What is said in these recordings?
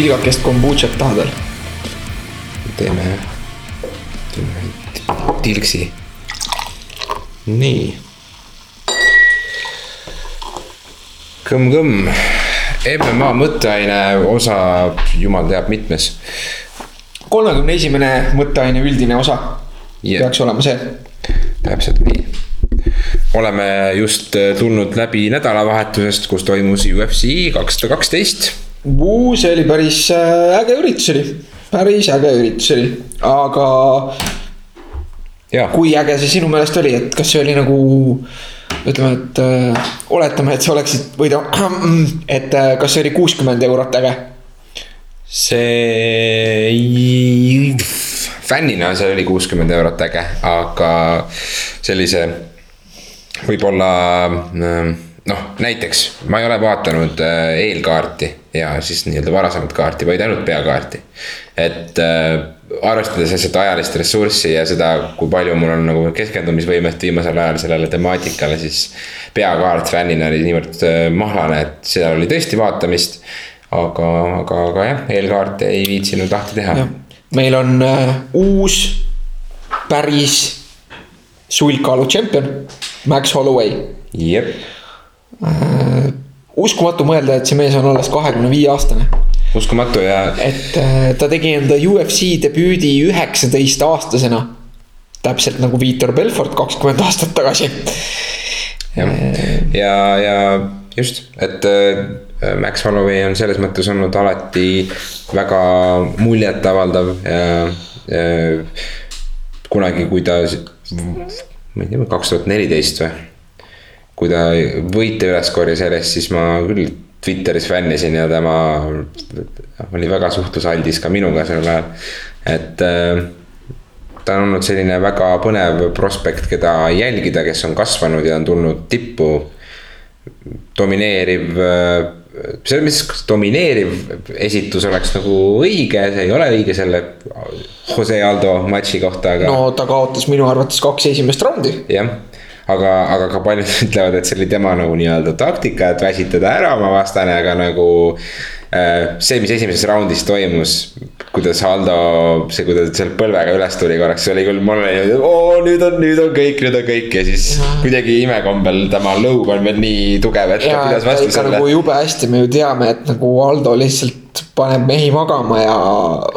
tilgakest kombutšat tahad veel? teeme, teeme tilksi. nii. kõmm-kõmm, MMA mõtteaine osa, jumal teab mitmes. kolmekümne esimene mõtteaine üldine osa Jah. peaks olema see. täpselt nii. oleme just tulnud läbi nädalavahetusest, kus toimus UFC kakssada kaksteist. See oli päris äh, äge üritus oli, päris äge üritus oli, aga kui äge see sinu meelest oli, et kas see oli nagu ütleme, et äh, oletame, et sa oleksid või ta, et äh, kas see oli kuuskümmend eurot äge? see fännina see oli kuuskümmend eurot äge, aga sellise võib-olla ähm, noh, näiteks ma ei ole vaadanud äh, eelkaarti ja siis nii-öelda varasemat kaarti, vaid ainult peakaarti. et äh, arvestades seda ajalist ressurssi ja seda, kui palju mul on nagu keskendumisvõimet viimasel ajal sellele temaatikale, siis peakaart fännina oli niivõrd äh, mahlane, et seal oli tõesti vaatamist. aga, aga, aga jah, eelkaarte ei viitsinud lahti teha. meil on äh, uus päris sulgkaalu tšempion, Max Holloway jep. Uskumatu mõelda, et see mees on alles kahekümne viie aastane, uskumatu ja et äh, ta tegi enda UFC debüüdi üheksateist aastasena. täpselt nagu Viitor Belfort kakskümmend aastat tagasi. jah, ja, ja just, et äh, Max Holloway on selles mõttes olnud alati väga muljetavaldav ja, ja kunagi, kui ta, ma ei tea, kaks tuhat neliteist või. Kui ta võite üles korjas järjest, siis ma küll Twitteris fännisin ja tema oli väga suhtlusaldis ka minuga sel ajal, et äh, ta on olnud selline väga põnev prospekt, keda jälgida, kes on kasvanud ja on tulnud tippu. domineeriv, selles mõttes, kas domineeriv esitus oleks nagu õige, see ei ole õige selle Jose Aldo matši kohta, aga no. no ta kaotas minu arvates kaks esimest raundi. jah. aga, aga ka paljud ütlevad, et see oli tema nagu nii-öelda taktika, et väsitada ära oma vastane, aga nagu äh, see, mis esimeses raundis toimus, kuidas Aldo, see, kui ta sealt põlvega üles tuli korraks, see oli küll, mul oli oo nüüd on, nüüd on kõik, nüüd on kõik ja siis kuidagi imekombel tema lõug on veel nii tugev, et ta ja pidas vastu selle nagu. jube hästi, me ju teame, et nagu Aldo lihtsalt paneb mehi magama ja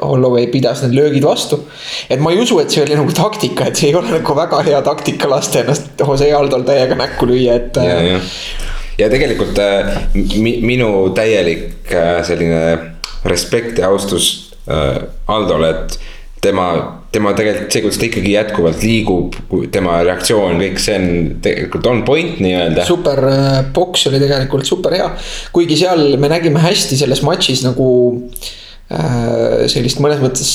Holloway pidas need löögid vastu. Et ma ei usu, et see oli nagu taktika, et see ei ole nagu väga hea taktika lasta ennast Jose Aldol täiega näkku lüüa, et. ja, ja, tegelikult äh, mi, minu täielik äh, selline respekt ja austus äh, Aldole, et tema, tema tegelikult see, kuidas ta ikkagi jätkuvalt liigub, tema reaktsioon, kõik see on tegelikult on point nii-öelda. super äh, boks oli tegelikult super hea, kuigi seal me nägime hästi selles matšis nagu äh, sellist mõnes mõttes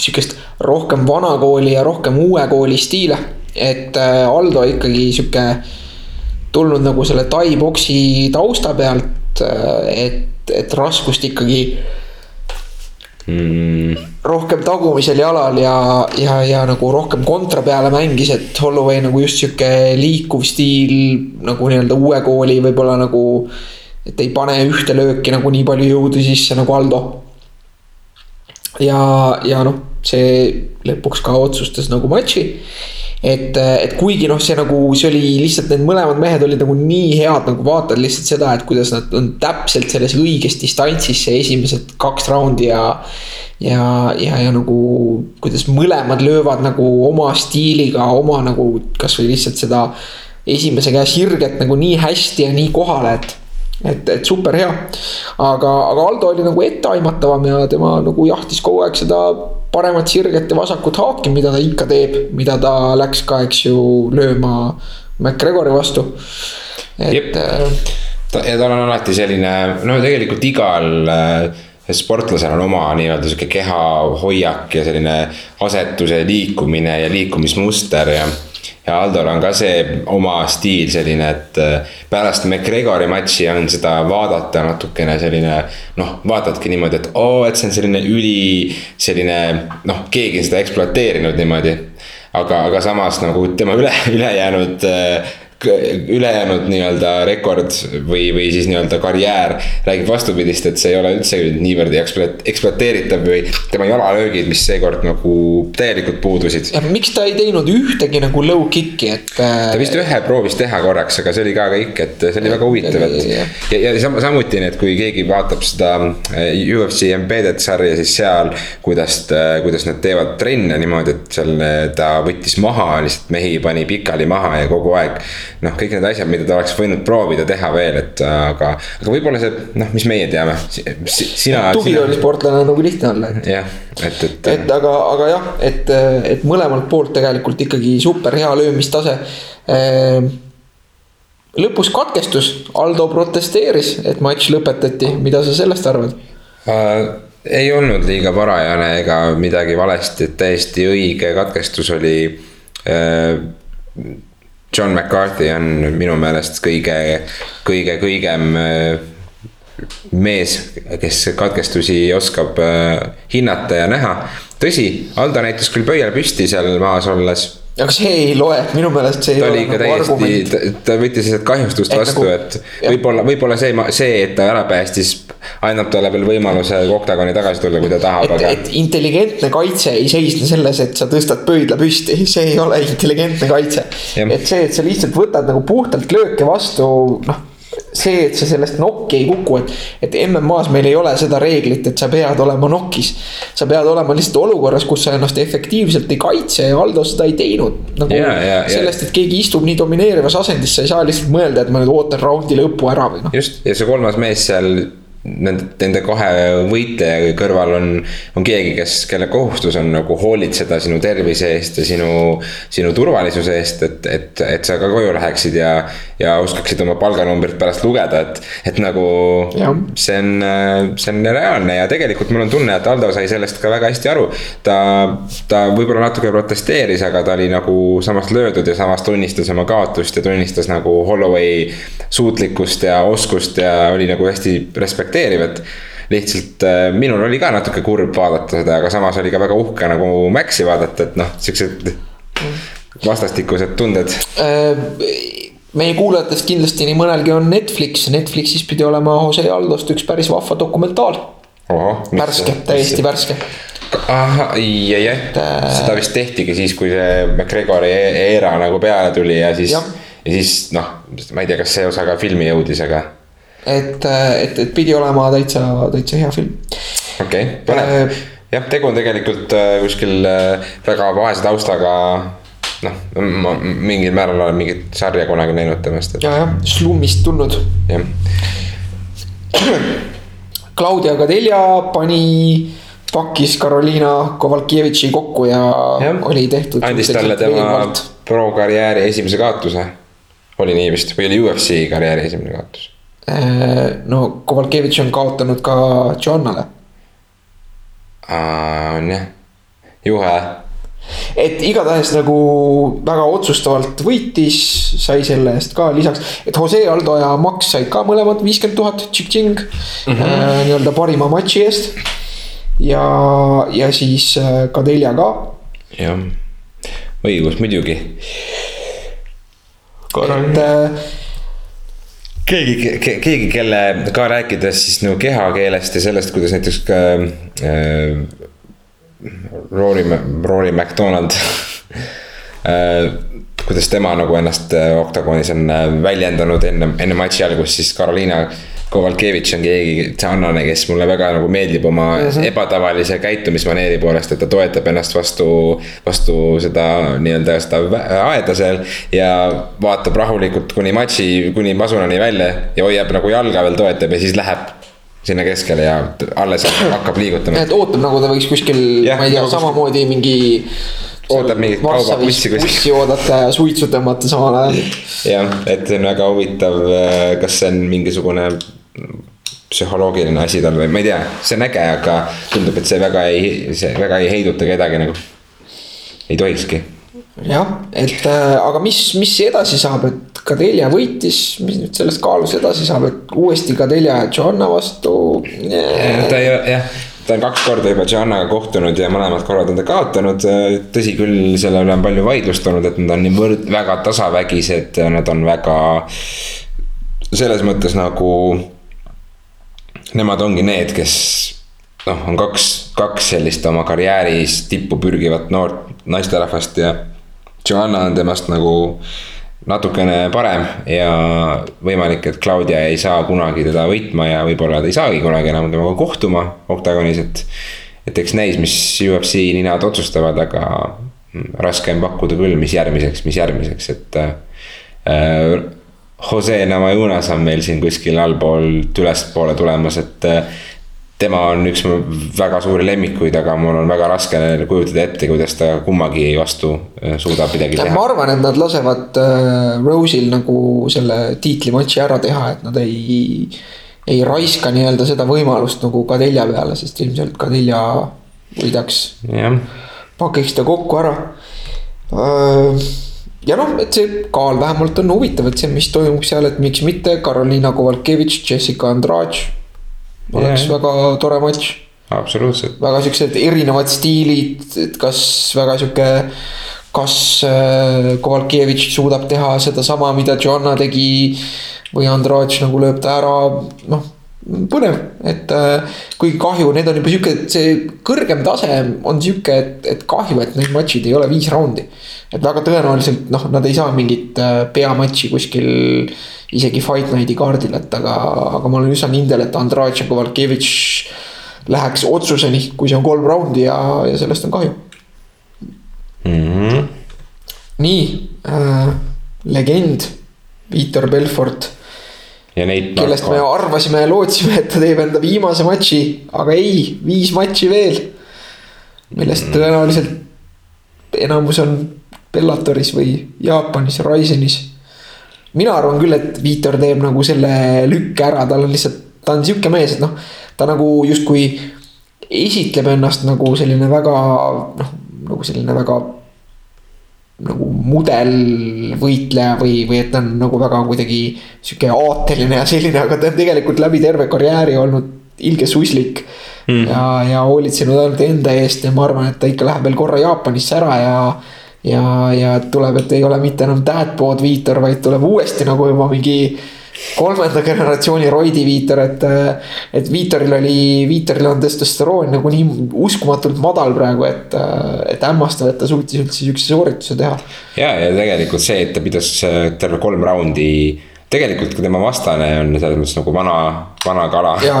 sihukest rohkem vanakooli ja rohkem uue kooli stiile. et äh, Aldo ikkagi sihuke tulnud nagu selle tai boksi tausta pealt, et, et raskust ikkagi Mm, rohkem tagumisel jalal ja, ja, ja nagu rohkem kontra peale mängis, et Holloway nagu just sihuke liikuv stiil nagu nii-öelda uue kooli võib-olla nagu. et ei pane ühte lööki nagu nii palju jõudu sisse nagu Aldo. ja, ja noh, see lõpuks ka otsustas nagu matši. et, et kuigi noh, see nagu, see oli lihtsalt need mõlemad mehed olid nagu nii head, nagu vaatad lihtsalt seda, et kuidas nad on täpselt selles õiges distantsis see esimesed kaks raundi ja. ja, ja, ja nagu kuidas mõlemad löövad nagu oma stiiliga, oma nagu kasvõi lihtsalt seda esimese käe sirget nagu nii hästi ja nii kohale, et et, et super hea. aga, aga Aldo oli nagu etteaimatavam ja tema nagu jahtis kogu aeg seda paremat sirget ja vasakut haaki, mida ta ikka teeb, mida ta läks ka, eks ju, lööma McGregori vastu. Et ja tal on alati selline, no tegelikult igal äh, sportlasel on oma nii-öelda sihuke kehahoiak ja selline asetuse liikumine ja liikumismuster ja. Ja Aldol on ka see oma stiil selline, et äh, pärast McGregori matši on seda vaadata natukene selline. noh, vaatadki niimoodi, et oo, et see on selline üli selline noh, keegi on seda ekspluateerinud niimoodi aga, aga samas nagu tema üle, ülejäänud äh, ülejäänud nii-öelda rekord või, või siis nii-öelda karjäär räägib vastupidist, et see ei ole üldse niivõrd ekspluateeritav või tema jalalöögid, mis seekord nagu täielikult puudusid. ja miks ta ei teinud ühtegi nagu low kick'i, et. ta vist ühe proovis teha korraks, aga see oli ka kõik, et see oli väga huvitav, et. ja, ja samuti need, kui keegi vaatab seda äh, UFC embedded sarja, siis seal, kuidas, äh, kuidas nad teevad trenne niimoodi, et seal ta võttis maha lihtsalt mehi, pani pikali maha ja kogu aeg noh, kõik need asjad, mida ta oleks võinud proovida teha veel, et aga, aga võib-olla see, noh, mis meie teame sina. tugitoolisportlane on nagu lihtne olla, et. jah, et, et. et aga, aga jah, et, et mõlemalt poolt tegelikult ikkagi super hea löömistase ehm, lõpus katkestus, Aldo protesteeris, et matš lõpetati, mida sa sellest arvad uh,? ei olnud liiga varajane ega midagi valesti, et täiesti õige katkestus oli uh, John McCarthy on minu meelest kõige, kõige kõigem äh, mees, kes katkestusi oskab äh, hinnata ja näha. tõsi, Aldo näitas küll pöial püsti seal maas olles aga see ei loe, minu meelest see ei ta ole nagu täiesti, ta võttis lihtsalt kahjustust et vastu nagu,, et võib-olla, võib-olla see, see, et ta ära päästis, annab talle veel võimaluse oktagoni tagasi tulla, kui ta tahab, aga. et intelligentne kaitse ei seisne selles, et sa tõstad pöidla püsti, see ei ole intelligentne kaitse. et see, et sa lihtsalt võtad nagu puhtalt lööke vastu, noh see, et sa sellest nokki ei kuku, et, et MM-as meil ei ole seda reeglit, et sa pead olema nokis. sa pead olema lihtsalt olukorras, kus sa ennast efektiivselt ei kaitse ja Aldo seda ei teinud. nagu yeah, yeah, sellest, et keegi istub nii domineerivas asendis, sa ei saa lihtsalt mõelda, et ma nüüd ootan raundi lõppu ära või noh. just, ja see kolmas mees seal nende, nende kahe võitleja kõrval on, on keegi, kes, kelle kohustus on nagu hoolitseda sinu tervise eest ja sinu, sinu turvalisuse eest, et, et, et sa ka koju läheksid ja, ja oskaksid oma palganumbrit pärast lugeda, et, et nagu ja. see on, see on reaalne ja tegelikult mul on tunne, et Aldo sai sellest ka väga hästi aru. ta, ta võib-olla natuke protesteeris, aga ta oli nagu samas löödud ja samas tunnistas oma kaotust ja tunnistas nagu Holloway suutlikkust ja oskust ja oli nagu hästi respekteeriv aktsepteeriv, et lihtsalt äh, minul oli ka natuke kurb vaadata seda, aga samas oli ka väga uhke nagu Maxi vaadata, et noh, siuksed vastastikused tunded. Äh, meie kuulajatest kindlasti nii mõnelgi on Netflix, Netflixis pidi olema Jose Aldost üks päris vahva dokumentaal. värske, täiesti värske. Ahah, ei, ei, seda vist tehtigi siis, kui see McGregori e-, era nagu peale tuli ja siis, ja siis noh, ma ei tea, kas see osa ka filmi jõudis, aga et, et, et pidi olema täitsa, täitsa hea film. okei okay,, põnev äh,. jah, tegu on tegelikult äh, kuskil äh, väga vaese taustaga noh, ma mingil määral olen mingit sarja kunagi näinud temast et.... ja, jah, slummist tulnud. jah. Claudia Gadelia pani, pakkis Karoliina Kovalkevitši kokku ja, ja oli tehtud. andis talle tema pro karjääri esimese kaotuse. oli nii vist või oli UFC karjääri esimene kaotus? Äh, no Kovalkevitš on kaotanud ka Johannale. on jah, juhe. et igatahes nagu väga otsustavalt võitis, sai selle eest ka lisaks, et Jose Aldo ja Max said ka mõlemad viiskümmend tuhat tšing-tšing mm -hmm. äh, nii-öelda parima matši eest. ja, ja siis äh, Kadelja ka. jah, õigus muidugi. et äh, keegi, keegi, kelle ka rääkides siis nagu kehakeelest ja sellest, kuidas näiteks ka äh, Rory, Rory McDonald äh, kuidas tema nagu ennast äh, oktagonis on äh, väljendanud enne, enne matši algust, siis Carolina Kovalkevitš on keegi sarnane, kes mulle väga nagu meeldib oma mm -hmm. ebatavalise käitumismaneeri poolest, et ta toetab ennast vastu, vastu seda nii-öelda seda aeda seal. ja vaatab rahulikult kuni matši, kuni masunani välja ja hoiab nagu jalga veel toetab ja siis läheb sinna keskele ja alles hakkab liigutama. et ootab nagu ta võiks kuskil, ma ei tea, nagu samamoodi mingi ootab mingit kaubabussi kuskil. bussi oodata ja suitsu tõmmata samal ajal. jah, et see on väga huvitav, kas see on mingisugune psühholoogiline asi tal või ma ei tea, see on äge, aga tundub, et see väga ei, see väga ei heiduta kedagi nagu. ei tohikski. jah, et äh, aga mis, mis edasi saab, et Kadelia võitis, mis nüüd sellest kaalus edasi saab, et uuesti Kadelia ja Johanna vastu yeah.. ta ei, jah, ta on kaks korda juba Joannaga kohtunud ja mõlemad korrad on ta kaotanud. tõsi küll, selle üle on palju vaidlust olnud, et nad on niivõrd väga tasavägised, nad on väga selles mõttes nagu. Nemad ongi need, kes noh, on kaks, kaks sellist oma karjääris tippu pürgivat noort naisterahvast ja. Joanna on temast nagu natukene parem ja võimalik, et Claudia ei saa kunagi teda võitma ja võib-olla ta ei saagi kunagi enam temaga kohtuma oktagonis, et. et eks näis, mis UFC ninad otsustavad, aga raske on pakkuda küll, mis järgmiseks, mis järgmiseks, et äh,. Jose Namajunas on meil siin kuskil allpool ülespoole tulemas, et äh, tema on üks mu väga suuri lemmikuid, aga mul on väga raske kujutada ette, kuidas ta kummagi vastu äh, suudab midagi teha. ma arvan, et nad lasevad äh, Rose'il nagu selle tiitlimatši ära teha, et nad ei. ei raiska nii-öelda seda võimalust nagu Kadelja peale, sest ilmselt Kadelja võidaks. pakiks ta kokku ära ja noh, et see kaal vähemalt on huvitav, et see, mis toimub seal, et miks mitte Karoliina Kovalkevitš, Jessica Andrade oleks yeah. väga tore matš. absoluutselt. väga siuksed erinevad stiilid, et kas väga sihuke, kas äh, Kovalkevitš suudab teha sedasama, mida Joanna tegi. või Andrač nagu lööb ta ära, noh põnev, et äh, kuigi kahju, need on juba sihuke, see kõrgem tase on sihuke, et, et kahju, et need matšid ei ole viis raundi. et väga tõenäoliselt noh, nad ei saa mingit äh, peamatši kuskil isegi Fight Nighti kaardil, et aga, aga ma olen üsna kindel, et Andrade ja Kovalkevitš läheks otsuseni, kui see on kolm raundi ja, ja sellest on kahju mm. -hmm. nii äh,, legend, Viitor Belfort. Kellest me arvasime ja lootsime, et ta teeb enda viimase matši, aga ei, viis matši veel. millest mm tõenäoliselt enamus on Bellatoris või Jaapanis, Ryzenis mina arvan küll, et Viitor teeb nagu selle lükke ära, tal on lihtsalt, ta on sihuke mees, et noh. ta nagu justkui esitleb ennast nagu selline väga noh, nagu selline väga. Nagu mudelvõitleja või, või et ta on nagu väga kuidagi sihuke aateline ja selline, aga ta on tegelikult läbi terve karjääri olnud ilge suslik mm.. ja, ja hoolitsenud ainult enda eest ja ma arvan, et ta ikka läheb veel korra Jaapanisse ära ja ja, ja tuleb, et ei ole mitte enam dadbod Viitor, vaid tuleb uuesti nagu juba mingi kolmanda generatsiooni roidi Viitor, et. et Viitoril oli, Viitoril on testosteroon nagu nii uskumatult madal praegu, et, et hämmastav, et ta suutis üldse sihukese soorituse teha. ja, ja tegelikult see, et ta pidas terve kolm raundi tegelikult ka tema vastane on selles mõttes nagu vana, vana kala. ja,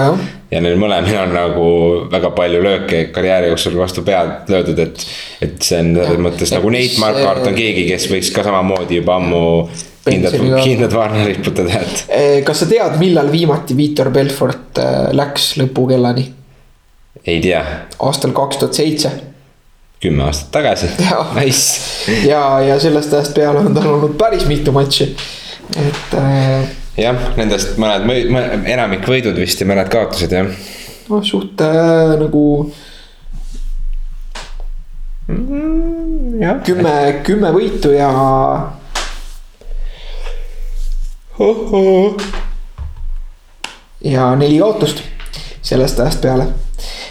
ja neil mõlemil on nagu väga palju lööke karjääri jooksul vastu pead löödud, et. et see on selles ja, mõttes nagu Nate Markart on keegi, kes võiks ka samamoodi juba ammu kindlad, kindlad varna riputada, et. Eh, kas sa tead, millal viimati Viitor Belfort eh, läks lõpukellani? ei tea. aastal kaks tuhat seitse kümme aastat tagasi, nice. ja, ja sellest ajast peale on tal olnud päris mitu matši et äh,. jah, nendest mõned, enamik võidud vist ja mõned kaotused jah. noh, suht äh, nagu mm,. kümme, kümme võitu ja. Ja neli kaotust sellest ajast peale.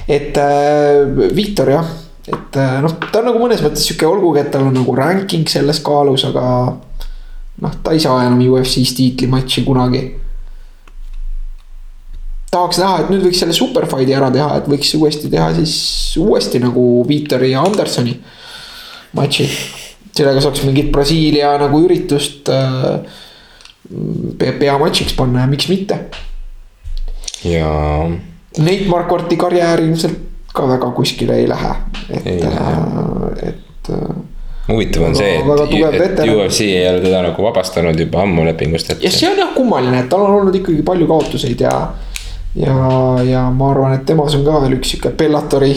et äh, Viktor jah, et äh, noh, ta on nagu mõnes mõttes sihuke, olgugi, et tal on nagu ranking selles kaalus, aga noh, ta ei saa enam UFC-s tiitlimatši kunagi. tahaks näha, et nüüd võiks selle superfight'i ära teha, et võiks uuesti teha siis uuesti nagu Viitori ja Andersoni matši. sellega saaks mingit Brasiilia nagu üritust äh, peamatšiks panna ja miks mitte. ja. Nate Marquarti karjäär ilmselt ka väga kuskile ei lähe, et, äh, et äh, huvitav on see, et, et UFC ei ole teda nagu vabastanud juba ammu lepingust, et. ja see on jah kummaline, et tal on olnud ikkagi palju kaotuseid ja. ja, ja ma arvan, et temas on ka veel üks sihuke Bellatori.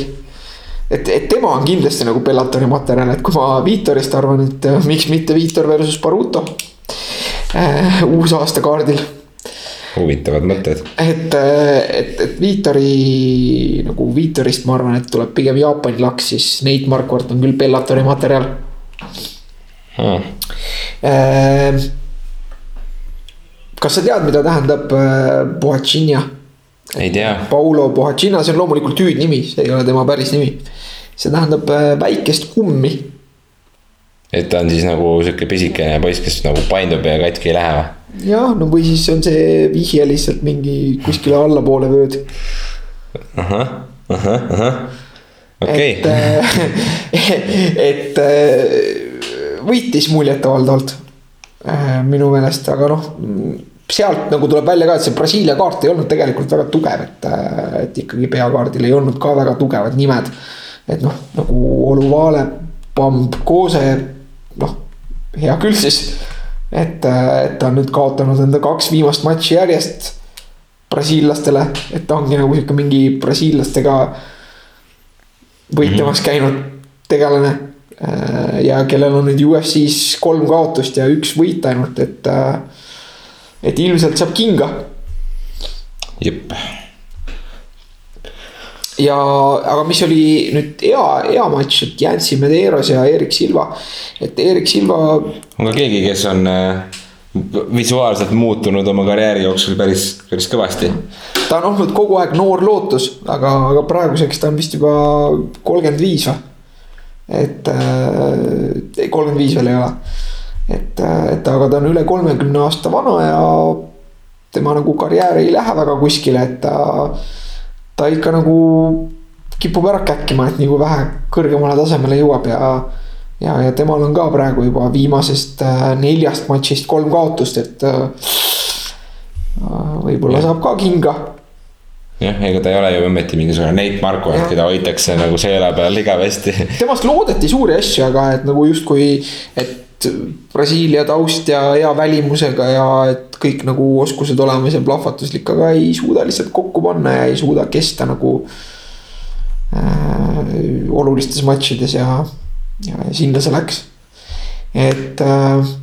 et, et tema on kindlasti nagu Bellatori materjal, et kui ma Viitorist arvan, et äh, miks mitte Viitor versus Baruto äh,. uusaasta kaardil huvitavad mõtted. et, äh, et, et Viitori nagu Viitorist ma arvan, et tuleb pigem Jaapani laks, siis Nate Marquardt on küll Bellatori materjal hmm.. kas sa tead, mida tähendab Bohachinia ei tea. Paulo Pohacina, see on loomulikult hüüdnimi, see ei ole tema päris nimi. see tähendab äh, väikest kummi. Et ta on siis nagu sihuke pisikene poiss, kes nagu paindub ja katki ei lähe või? jah, no või siis on see vihje lihtsalt mingi kuskile allapoole vööd. ahah, ahah, ahah, okei et, äh, et äh, võitis muljetavaldavalt minu meelest, aga noh sealt nagu tuleb välja ka, et see Brasiilia kaart ei olnud tegelikult väga tugev, et, et ikkagi peakaardil ei olnud ka väga tugevad nimed. et noh, nagu Oluvale, Pamb, Koose, noh, hea küll siis. et, et ta on nüüd kaotanud enda kaks viimast matši järjest brasiillastele, et ta ongi nagu sihuke mingi brasiillastega võitlemas mhm. käinud tegelane. ja kellel on nüüd UFC-s kolm kaotust ja üks võit ainult, et et ilmselt saab kinga. jep. Ja, aga mis oli nüüd hea, hea matš, et Jansi Medeiros ja Erik Silva, et Erik Silva. on ka keegi, kes on äh, visuaalselt muutunud oma karjääri jooksul päris, päris kõvasti. ta on olnud kogu aeg noor lootus, aga, aga praeguseks ta on vist juba kolmkümmend viis või? et äh, kolmkümmend viis veel ei ole et, et aga ta on üle kolmekümne aasta vana ja tema nagu karjäär ei lähe väga kuskile, et ta, ta ikka nagu kipub ära käkkima, et nagu vähe kõrgemale tasemele jõuab ja. ja, ja temal on ka praegu juba viimasest äh, neljast matšist kolm kaotust, et äh, võib-olla saab ka kinga jah, ega ta ei ole ju ometi mingisugune Nate Marko, et keda hoitakse nagu seela peal igavesti. temast loodeti suuri asju, aga et nagu justkui, et Brasiilia taust ja hea välimusega ja et kõik nagu oskused olemas ja plahvatuslik, aga ei suuda lihtsalt kokku panna ja ei suuda kesta nagu äh, olulistes matšides ja, ja sinna see läks. et äh,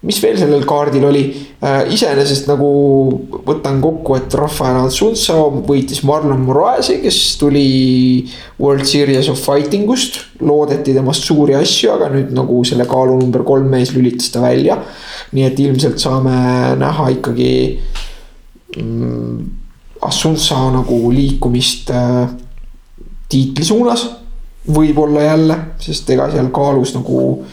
mis veel sellel kaardil oli äh,, iseenesest nagu võtan kokku, et Rafael Alsunsa võitis Marlon Moraesi, kes tuli World Series of Fighting ust. loodeti temast suuri asju, aga nüüd nagu selle kaalu number kolm mees lülitas ta välja. nii et ilmselt saame näha ikkagi mm, Assunsa nagu liikumist äh, tiitli suunas. võib-olla jälle, sest ega seal kaalus nagu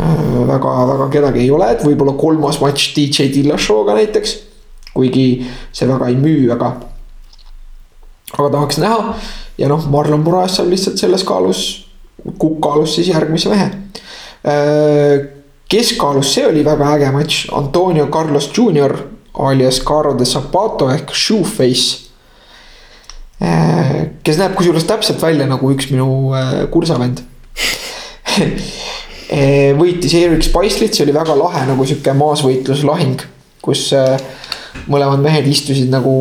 äh, kedagi ei ole, et võib-olla kolmas matš DJ Dillashaw'ga näiteks. kuigi see väga ei müü väga. aga tahaks näha ja noh, Marlon Moraes saab lihtsalt selles kaalus, kukkaalus siis järgmise mehe. Äh, keskaalus, see oli väga äge matš, Antonio Carlos Junior alias Caro de Zapato ehk Shoeface äh, kes näeb kusjuures täpselt välja nagu üks minu kursavend võitis Erik Spicelit, see oli väga lahe nagu sihuke maasvõitluslahing, kus eh, mõlemad mehed istusid nagu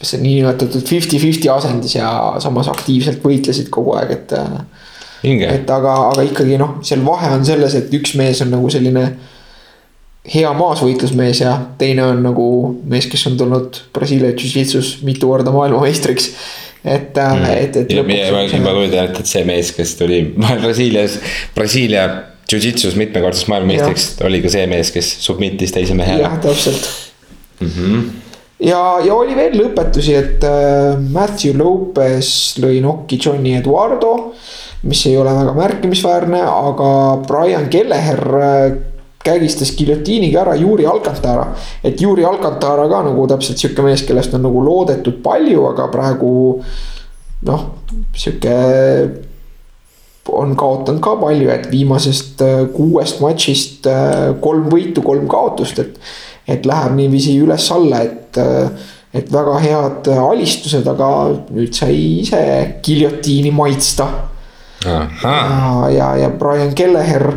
see niinimetatud fifty-fifty asendis ja samas aktiivselt võitlesid kogu aeg, et. Inge. et aga, aga ikkagi noh, seal vahe on selles, et üks mees on nagu selline hea maasvõitlusmees ja teine on nagu mees, kes on tulnud Brasiilia Jiu-Jitsus mitu korda maailmameistriks et mm., et, et. meie, ma, kujutan ette, et see mees, kes tuli Brasiilias, Brasiilia Jiu-Jitsus mitmekordseks maailmameistriks, oli ka see mees, kes submit'is teise mehe. jah, täpselt mm. -hmm. ja, ja oli veel lõpetusi, et äh, Matthew Lopez lõi nokki Johnny Eduardo. mis ei ole väga märkimisväärne, aga Brian Kelleher äh, kägistas giljotiiniga ära Juri Alcantara. et Juri Alcantara ka nagu täpselt sihuke mees, kellest on nagu loodetud palju, aga praegu noh, sihuke on kaotanud ka palju, et viimasest äh, kuuest matšist äh, kolm võitu, kolm kaotust, et. et läheb niiviisi üles-alla, et, äh, et väga head alistused, aga nüüd sai ise giljotiini maitsta. ja, ja, ja Brian Kelleher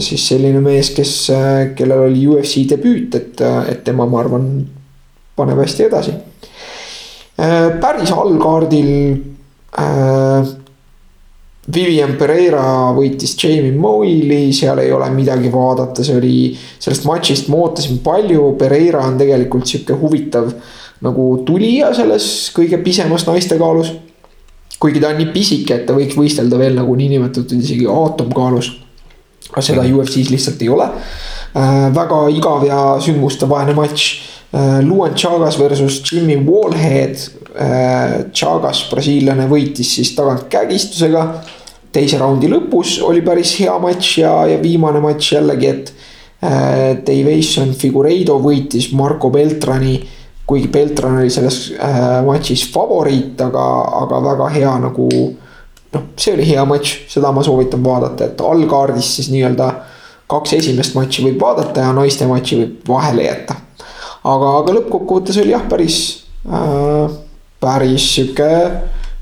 siis selline mees, kes, äh, kellel oli UFC debüüt, et, äh, et tema, ma arvan, paneb hästi edasi. päris allkaardil äh,. Vivian Pereira võitis Jamie Moyli, seal ei ole midagi vaadata, see oli, sellest matšist ma ootasin palju, Pereira on tegelikult sihuke huvitav nagu tulija selles kõige pisemas naistekaalus. kuigi ta on nii pisike, et ta võiks võistelda veel nagu niinimetatud isegi aatomkaalus aga seda UFC-s lihtsalt ei ole äh,. väga igav ja sündmustevaene matš äh, Luan Chagas versus Jimmy Wallhead äh,. Chagas, brasiillane, võitis siis tagant kägistusega. teise raundi lõpus oli päris hea matš ja, ja viimane matš jällegi, et äh,. Davison Figureido võitis Marco Beltrani. kuigi Beltran oli selles äh, matšis favoriit, aga, aga väga hea nagu noh, see oli hea matš, seda ma soovitan vaadata, et allkaardis siis nii-öelda kaks esimest matši võib vaadata ja naiste matši võib vahele jätta. aga, aga lõppkokkuvõttes oli jah, päris äh,, päris sihuke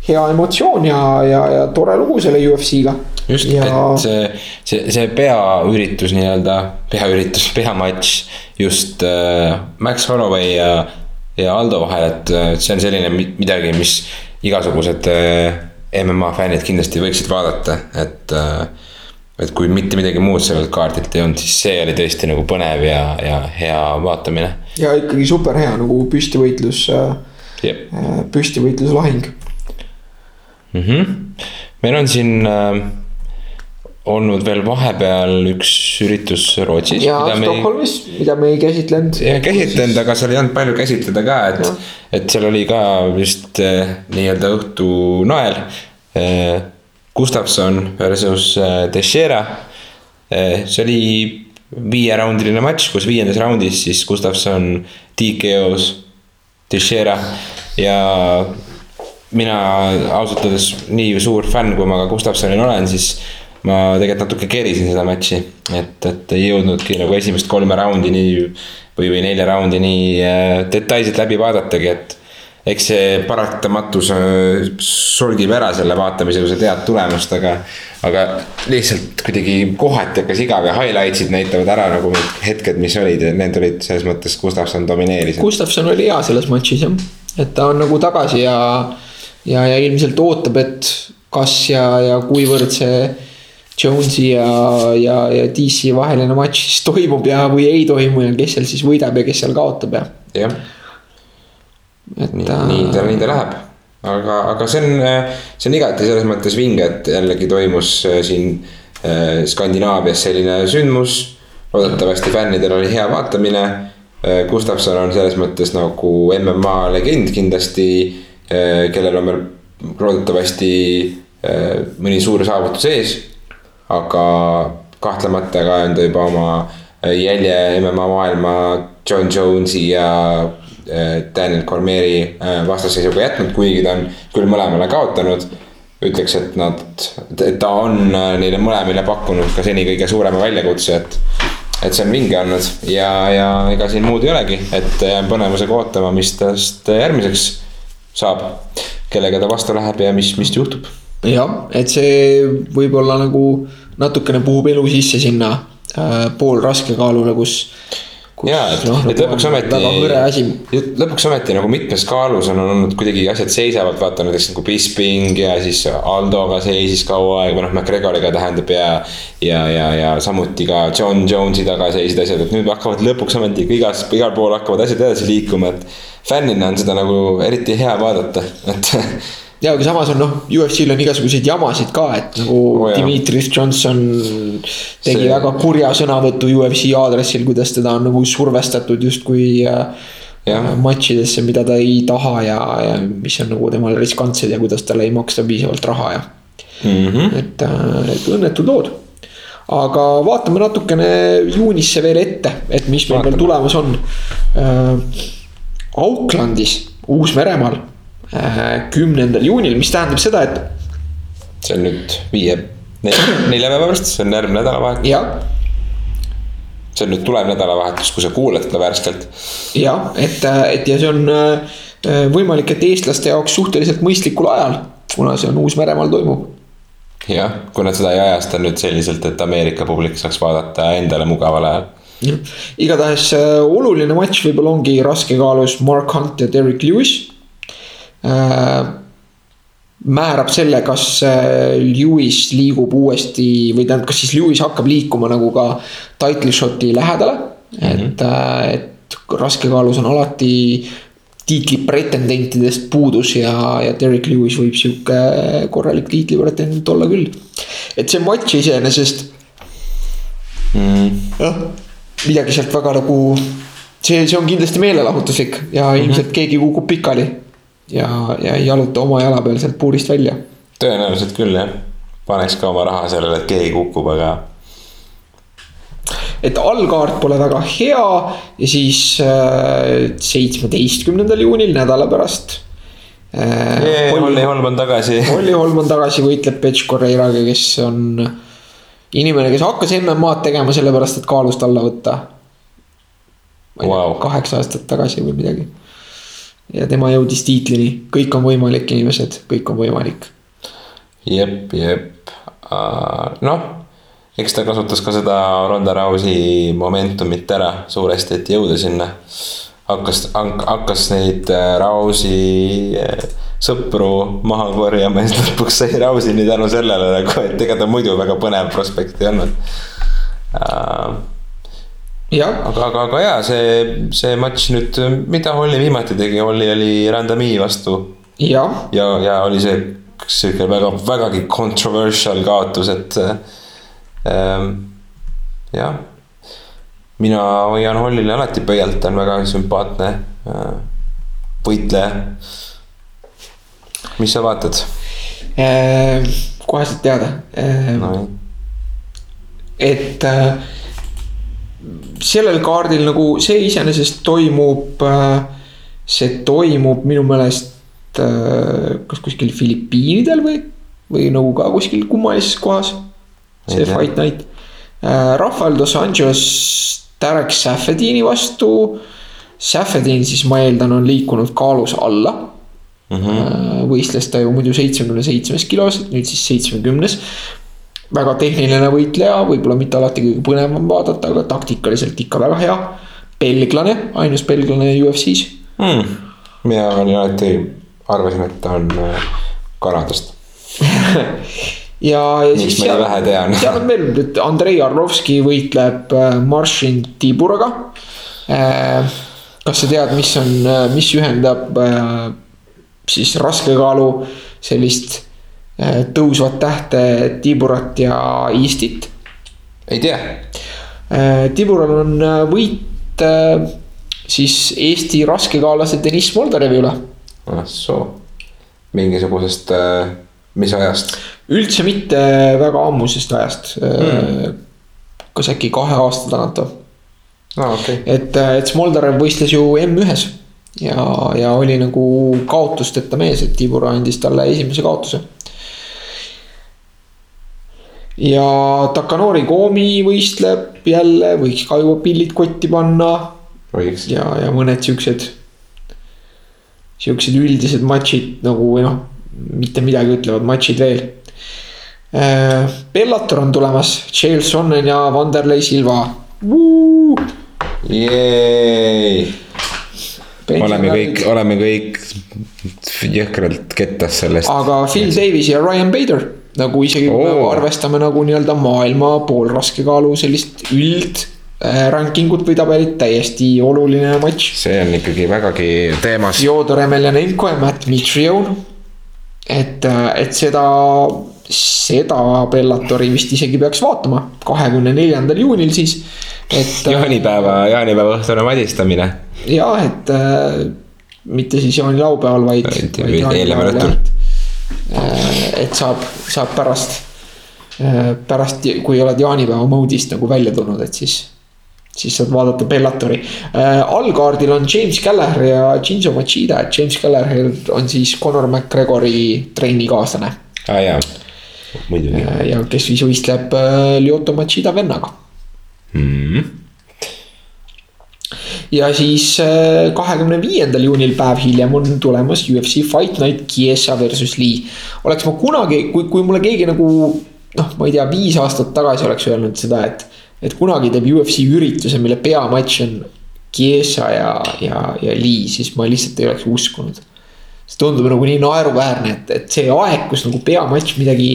hea emotsioon ja, ja, ja tore lugu selle UFC-ga. just ja..., et see, see, see peaüritus nii-öelda, peaüritus, peamatš just äh, Max Holloway ja, ja Aldo vahel, et äh, see on selline midagi, mis igasugused äh, MMA fännid kindlasti võiksid vaadata, et äh, et kui mitte midagi muud sellelt kaardilt ei olnud, siis see oli tõesti nagu põnev ja, ja hea vaatamine. ja ikkagi super hea nagu püstivõitlus yep., äh, püstivõitluslahing mm. -hmm. meil on siin äh, olnud veel vahepeal üks üritus Rootsis. ja Stockholmis, mida me ei käsitlenud. käsitlenud, aga seal ei olnud palju käsitleda ka, et, et seal oli ka vist äh, nii-öelda õhtunael äh, Gustavson versus äh, Teixeira. Äh, see oli viieraundiline matš, kus viiendas raundis siis Gustavson TKO-s Teixeira ja mina ausalt öeldes nii suur fänn, kui ma ka Gustavsonil olen, siis ma tegelikult natuke kerisin seda matši, et, et ei jõudnudki nagu esimest kolme raundi nii või, või nelja raundi nii äh, detailselt läbi vaadatagi, et eks see paratamatus äh, solgib ära selle vaatamise, kui sa tead tulemust, aga. aga lihtsalt kuidagi kohati hakkas igav ja highlights'id näitavad ära nagu need hetked, mis olid ja need olid selles mõttes, Gustavson domineeris. Gustavson oli hea selles matšis jah, et ta on nagu tagasi ja, ja, ja ilmselt ootab, et kas ja, ja kuivõrd see. Jonesi ja, ja, ja DC vaheline matš siis toimub ja, või ei toimu ja kes seal siis võidab ja kes seal kaotab ja. jah et nii, ta... nii ta, nii ta läheb. aga, aga see on, see on igati selles mõttes vinge, et jällegi toimus äh, siin äh, Skandinaavias selline sündmus. loodetavasti fännidel oli hea vaatamine. Äh, Gustavson on selles mõttes nagu MMA legend kindlasti, kellel on veel loodetavasti mõni suur saavutus ees. Aga kahtlemata ka on ta juba oma jälje MMA maailma John Jones'i ja Äh, Daniel Cormieri äh, vastasseisuga jätnud, kuigi ta on küll mõlemale kaotanud. ütleks, et nad, et ta on äh, neile mõlemile pakkunud ka seni kõige suurema väljakutse, et. et see on vinge olnud ja, ja ega siin muud ei olegi, et jään põnevusega ootama, mis tast järgmiseks saab. kellega ta vastu läheb ja mis, mis juhtub. Jah, et see võib-olla nagu natukene puhub elu sisse sinna äh, poolraskekaalule, kus ja, et no,, et lõpuks ometi, lõpuks ometi nagu mitmes kaalus on olnud kuidagi asjad seisavad, vaata näiteks nagu Bisping ja siis Aldoga seisis kaua aega noh, McGregoriga tähendab ja. ja, ja, ja samuti ka John Jones'i taga seisid asjad, et nüüd hakkavad lõpuks ometi igas, igal pool hakkavad asjad edasi liikuma, et. fännina on seda nagu eriti hea vaadata, et ja, aga samas on noh, UFC-l on igasuguseid jamasid ka, et nagu oh, Dimitris Johnson tegi see... väga kurja sõnavõtu UFC aadressil, kuidas teda on nagu survestatud justkui äh, Ja. matšidesse, mida ta ei taha ja, ja mis on nagu temale riskantsed ja kuidas talle ei maksta piisavalt raha ja mm. -hmm. et, äh, et õnnetud lood. aga vaatame natukene juunisse veel ette, et mis meil veel tulemas on äh,. Aucklandis, Uus-Meremaal kümnendal juunil, mis tähendab seda, et. see on nüüd viie, nelja päeva pärast, see on järgmine nädalavahetus. jah. see on nüüd tulev nädalavahetus, kui sa kuulad seda värskelt. jah, et, et ja see on äh, võimalik, et eestlaste jaoks suhteliselt mõistlikul ajal, kuna see on Uus-Meremaal toimub jah, kui nad seda ei ajasta nüüd selliselt, et Ameerika publik saaks vaadata endale mugaval ajal. igatahes äh, oluline matš võib-olla ongi raskekaalus Mark Hunt ja Derek Lewis Äh, määrab selle, kas äh, Lewis liigub uuesti või tähendab, kas siis Lewis hakkab liikuma nagu ka title shot'i lähedale mm. -hmm. et, äh, et raskekaalus on alati tiitli pretendentidest puudus ja, ja Derek Lewis võib sihuke korralik tiitli pretendent olla küll. et see matš iseenesest mm.. jah, midagi sealt väga nagu see, see on kindlasti meelelahutuslik ja Mhm. ilmselt keegi kukub pikali. Ja, ja ei jaluta oma jala peal sealt puurist välja. tõenäoliselt küll jah, paneks ka oma raha sellele, et keegi kukub, aga. et allkaart pole väga hea ja siis äh, seitsmeteistkümnendal juunil, nädala pärast äh,. Olli Holm on tagasi. Olli Holm on tagasi, võitleb Petš Correiraga, kes on inimene, kes hakkas MM-ad tegema sellepärast, et kaalust alla võtta. Wow. kaheksa aastat tagasi või midagi. Ja tema jõudis tiitlini, kõik on võimalik, inimesed, kõik on võimalik. jep, jep, noh eks ta kasutas ka seda Ronda Rousey momentumit ära suuresti, et jõuda sinna. hakkas, hakkas neid äh, Rousey äh, sõpru maha korjama ja siis lõpuks sai Rousey'ni tänu sellele nagu, et ega ta muidu väga põnev prospekt ei olnud uh. Aga, aga, aga jaa, see, see matš nüüd, mida Olli viimati tegi, Olli oli Randomi vastu. ja, ja, ja oli see sihuke väga, vägagi controversial kaotus, et ähm,. jah, mina hoian Ollile alati pöialt, ta on väga sümpaatne äh, võitleja. mis sa vaatad äh,? kohe saad teada äh, no,. et äh, sellel kaardil nagu see iseenesest toimub äh,, see toimub minu meelest äh, kas kuskil Filipiinidel või, või nagu ka kuskil kummalises kohas. see Fight Night äh,, Rafael dos Anjos Derek Safedini vastu. Safedin siis ma eeldan, on liikunud kaalus alla mm. -hmm. võistles ta ju muidu seitsmekümne seitsmes kilos, nüüd siis seitsmekümnes väga tehniline võitleja, võib-olla mitte alati kõige põnevam vaadata, aga taktikaliselt ikka väga hea. belglane, ainus belglane UFC-s mm.. mina olin alati, arvasin, et ta on äh, Kanadast ja, ja siis tean? seal on veel, et Andrei Arlovski võitleb äh, Maršin Tiburaga. kas sa tead, mis on, mis ühendab äh, siis raskekaalu sellist tõusvat tähte Tiburat ja Eestit. ei tea. Tibural on võit siis Eesti raskekaalase Deniss Moldarevi üle. ah soo, mingisugusest, mis ajast? üldse mitte väga ammusest ajast mm.. kas äkki kahe aasta tagant või? aa ah, okei okay.. et, et Smoldarev võistles ju M1-s ja, ja oli nagu kaotusteta mees, et Tibur andis talle esimese kaotuse ja Takanori Komi võistleb jälle, võiks ka juba pillid kotti panna. ja, ja mõned siuksed, siuksed üldised matšid nagu või noh, mitte midagi ütlevad matšid veel. Bellator on tulemas, Chael Sonnen ja Vanderlei Silva. oleme kõik, oleme kõik jõhkralt kettas sellest. aga Phil Davis ja Ryan Bader nagu isegi kui Oo. me arvestame nagu nii-öelda maailma poolraskekaalu sellist üld äh, ranking ut või tabelit, täiesti oluline matš. see on ikkagi vägagi teemas. Fyodor Emelianenko ja Matt Mitrion. et, et seda, seda Bellatori vist isegi peaks vaatama, kahekümne neljandal juunil siis, et. jaanipäeva, jaanipäeva õhtune madistamine. jah, et äh, mitte siis jaanilaupäeval. Vaid eelneval õhtul. Et saab, saab pärast, pärast, kui oled jaanipäeva mode'ist nagu välja tulnud, et siis siis saad vaadata Bellatori äh,. allkaardil on James Gallagher ja Shinzo Machida, et James Gallagher on siis Conor McGregori trennikaaslane. aa ah, jaa, muidugi äh,. ja kes siis võistleb äh, Lyoto Machida vennaga mm.. Ja siis äh, kahekümne viiendal juunil, päev hiljem on tulemas UFC Fight Night Chiesa versus Lee. oleks ma kunagi, kui, kui mulle keegi nagu noh, ma ei tea, viis aastat tagasi oleks öelnud seda, et et kunagi teeb UFC ürituse, mille peamatš on Chiesa ja, ja, ja Lee, siis ma lihtsalt ei oleks uskunud. see tundub nagu nii naeruväärne, et, et see aeg, kus nagu peamatš midagi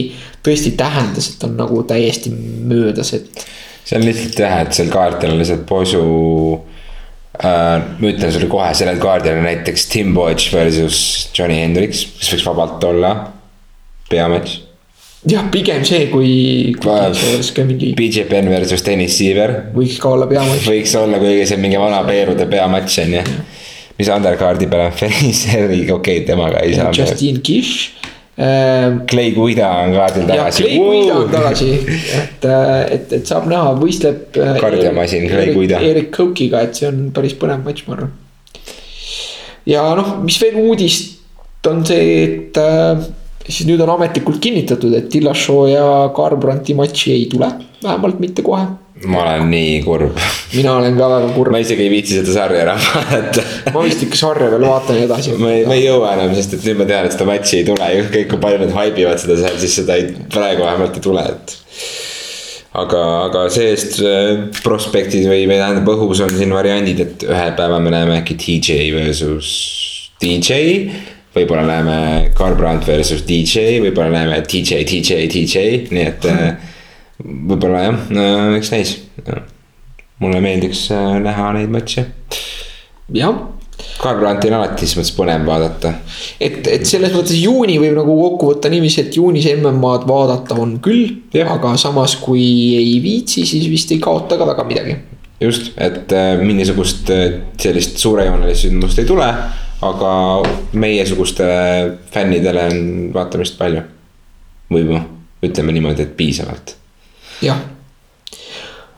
tõesti tähendas, et on nagu täiesti möödas, et. see on lihtsalt jah, et sel kaardil on lihtsalt posu. Ma ütlen sulle kohe, sellel kaardil on näiteks Tim Boych versus Johnny Hendricks, mis võiks vabalt olla peamatš. jah, pigem see, kui, Lee BJ Penn versus Dennis Siiver võiks ka olla peamatš. võiks olla, kuigi see on mingi vana Peerude peamatš on ju. mis undercard'i peal on Ferriseri, okei okay,, temaga ei saa. Justin Kish. Clay Guida on kaardil ja tagasi. Clay Guida on tagasi, et, et, et saab näha, võistleb. Kardiomasin, Clay Guida. Erik Kokiga, et see on päris põnev matš, ma arvan. ja noh, mis veel uudist on see, et äh, siis nüüd on ametlikult kinnitatud, et Dillashaw ja Garbranti matši ei tule, vähemalt mitte kohe. Ma olen nii kurb. mina olen ka väga kurb ma, isegi ei viitsi seda sarja enam vaadata. ma vist ikka sarja veel vaatan edasi. ma ei, ma ei jõua enam, sest et nüüd ma tean, et seda matši ei tule, ükskõik kui palju nad haibivad seda seal, siis seda ei, praegu vähemalt ei tule, et. aga, aga see-eest äh, prospektid või, või tähendab õhus on siin variandid, et ühel päeval me näeme äkki TJ versus DJ. võib-olla näeme Garbrandt versus DJ, võib-olla näeme DJ, DJ, DJ, nii et äh, võib-olla jah, eks näis. mulle meeldiks äh, näha neid matše. jah Garbranti on alati selles mõttes põnev vaadata et, et selles mõttes juuni võib nagu kokku võtta niiviisi, et juunis MM-ad vaadata on küll. Aga samas, kui ei viitsi, siis vist ei kaota ka väga midagi. just, et äh, mingisugust äh, sellist suurejoonelist sündmust ei tule, aga meiesugustele fännidele on vaatamist palju. või noh, ütleme niimoodi, et piisavalt. jah,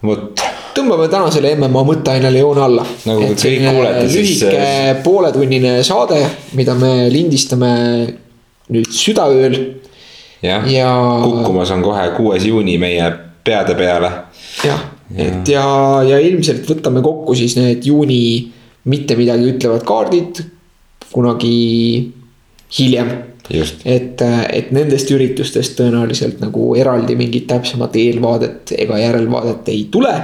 vot, tõmbame tänasele MMA mõtteainele joone alla. Nagu te kõik kuulete, siis- lühike pooletunnine saade, mida me lindistame nüüd südaööl. Jah. Ja kukkumas on kohe kuues juuni meie peade peale. jah, et ja, ja ilmselt võtame kokku siis need juuni mitte midagi ütlevad kaardid kunagi hiljem et, et nendest üritustest tõenäoliselt nagu eraldi mingit täpsemat eelvaadet ega järelvaadet ei tule.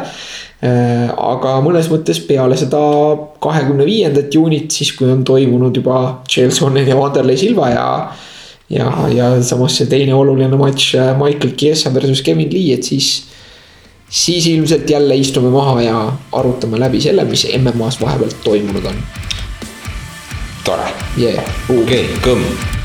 aga mõnes mõttes peale seda kahekümne viiendat juunit, siis kui on toimunud juba Sonnen ja Wanderlei Silva ja. ja, ja samas see teine oluline matš äh, Michael Chiesa versus Kevin Lee, et siis. siis ilmselt jälle istume maha ja arutame läbi selle, mis MM-as vahepeal toimunud on tore, yeah.. okei okay,, kõmm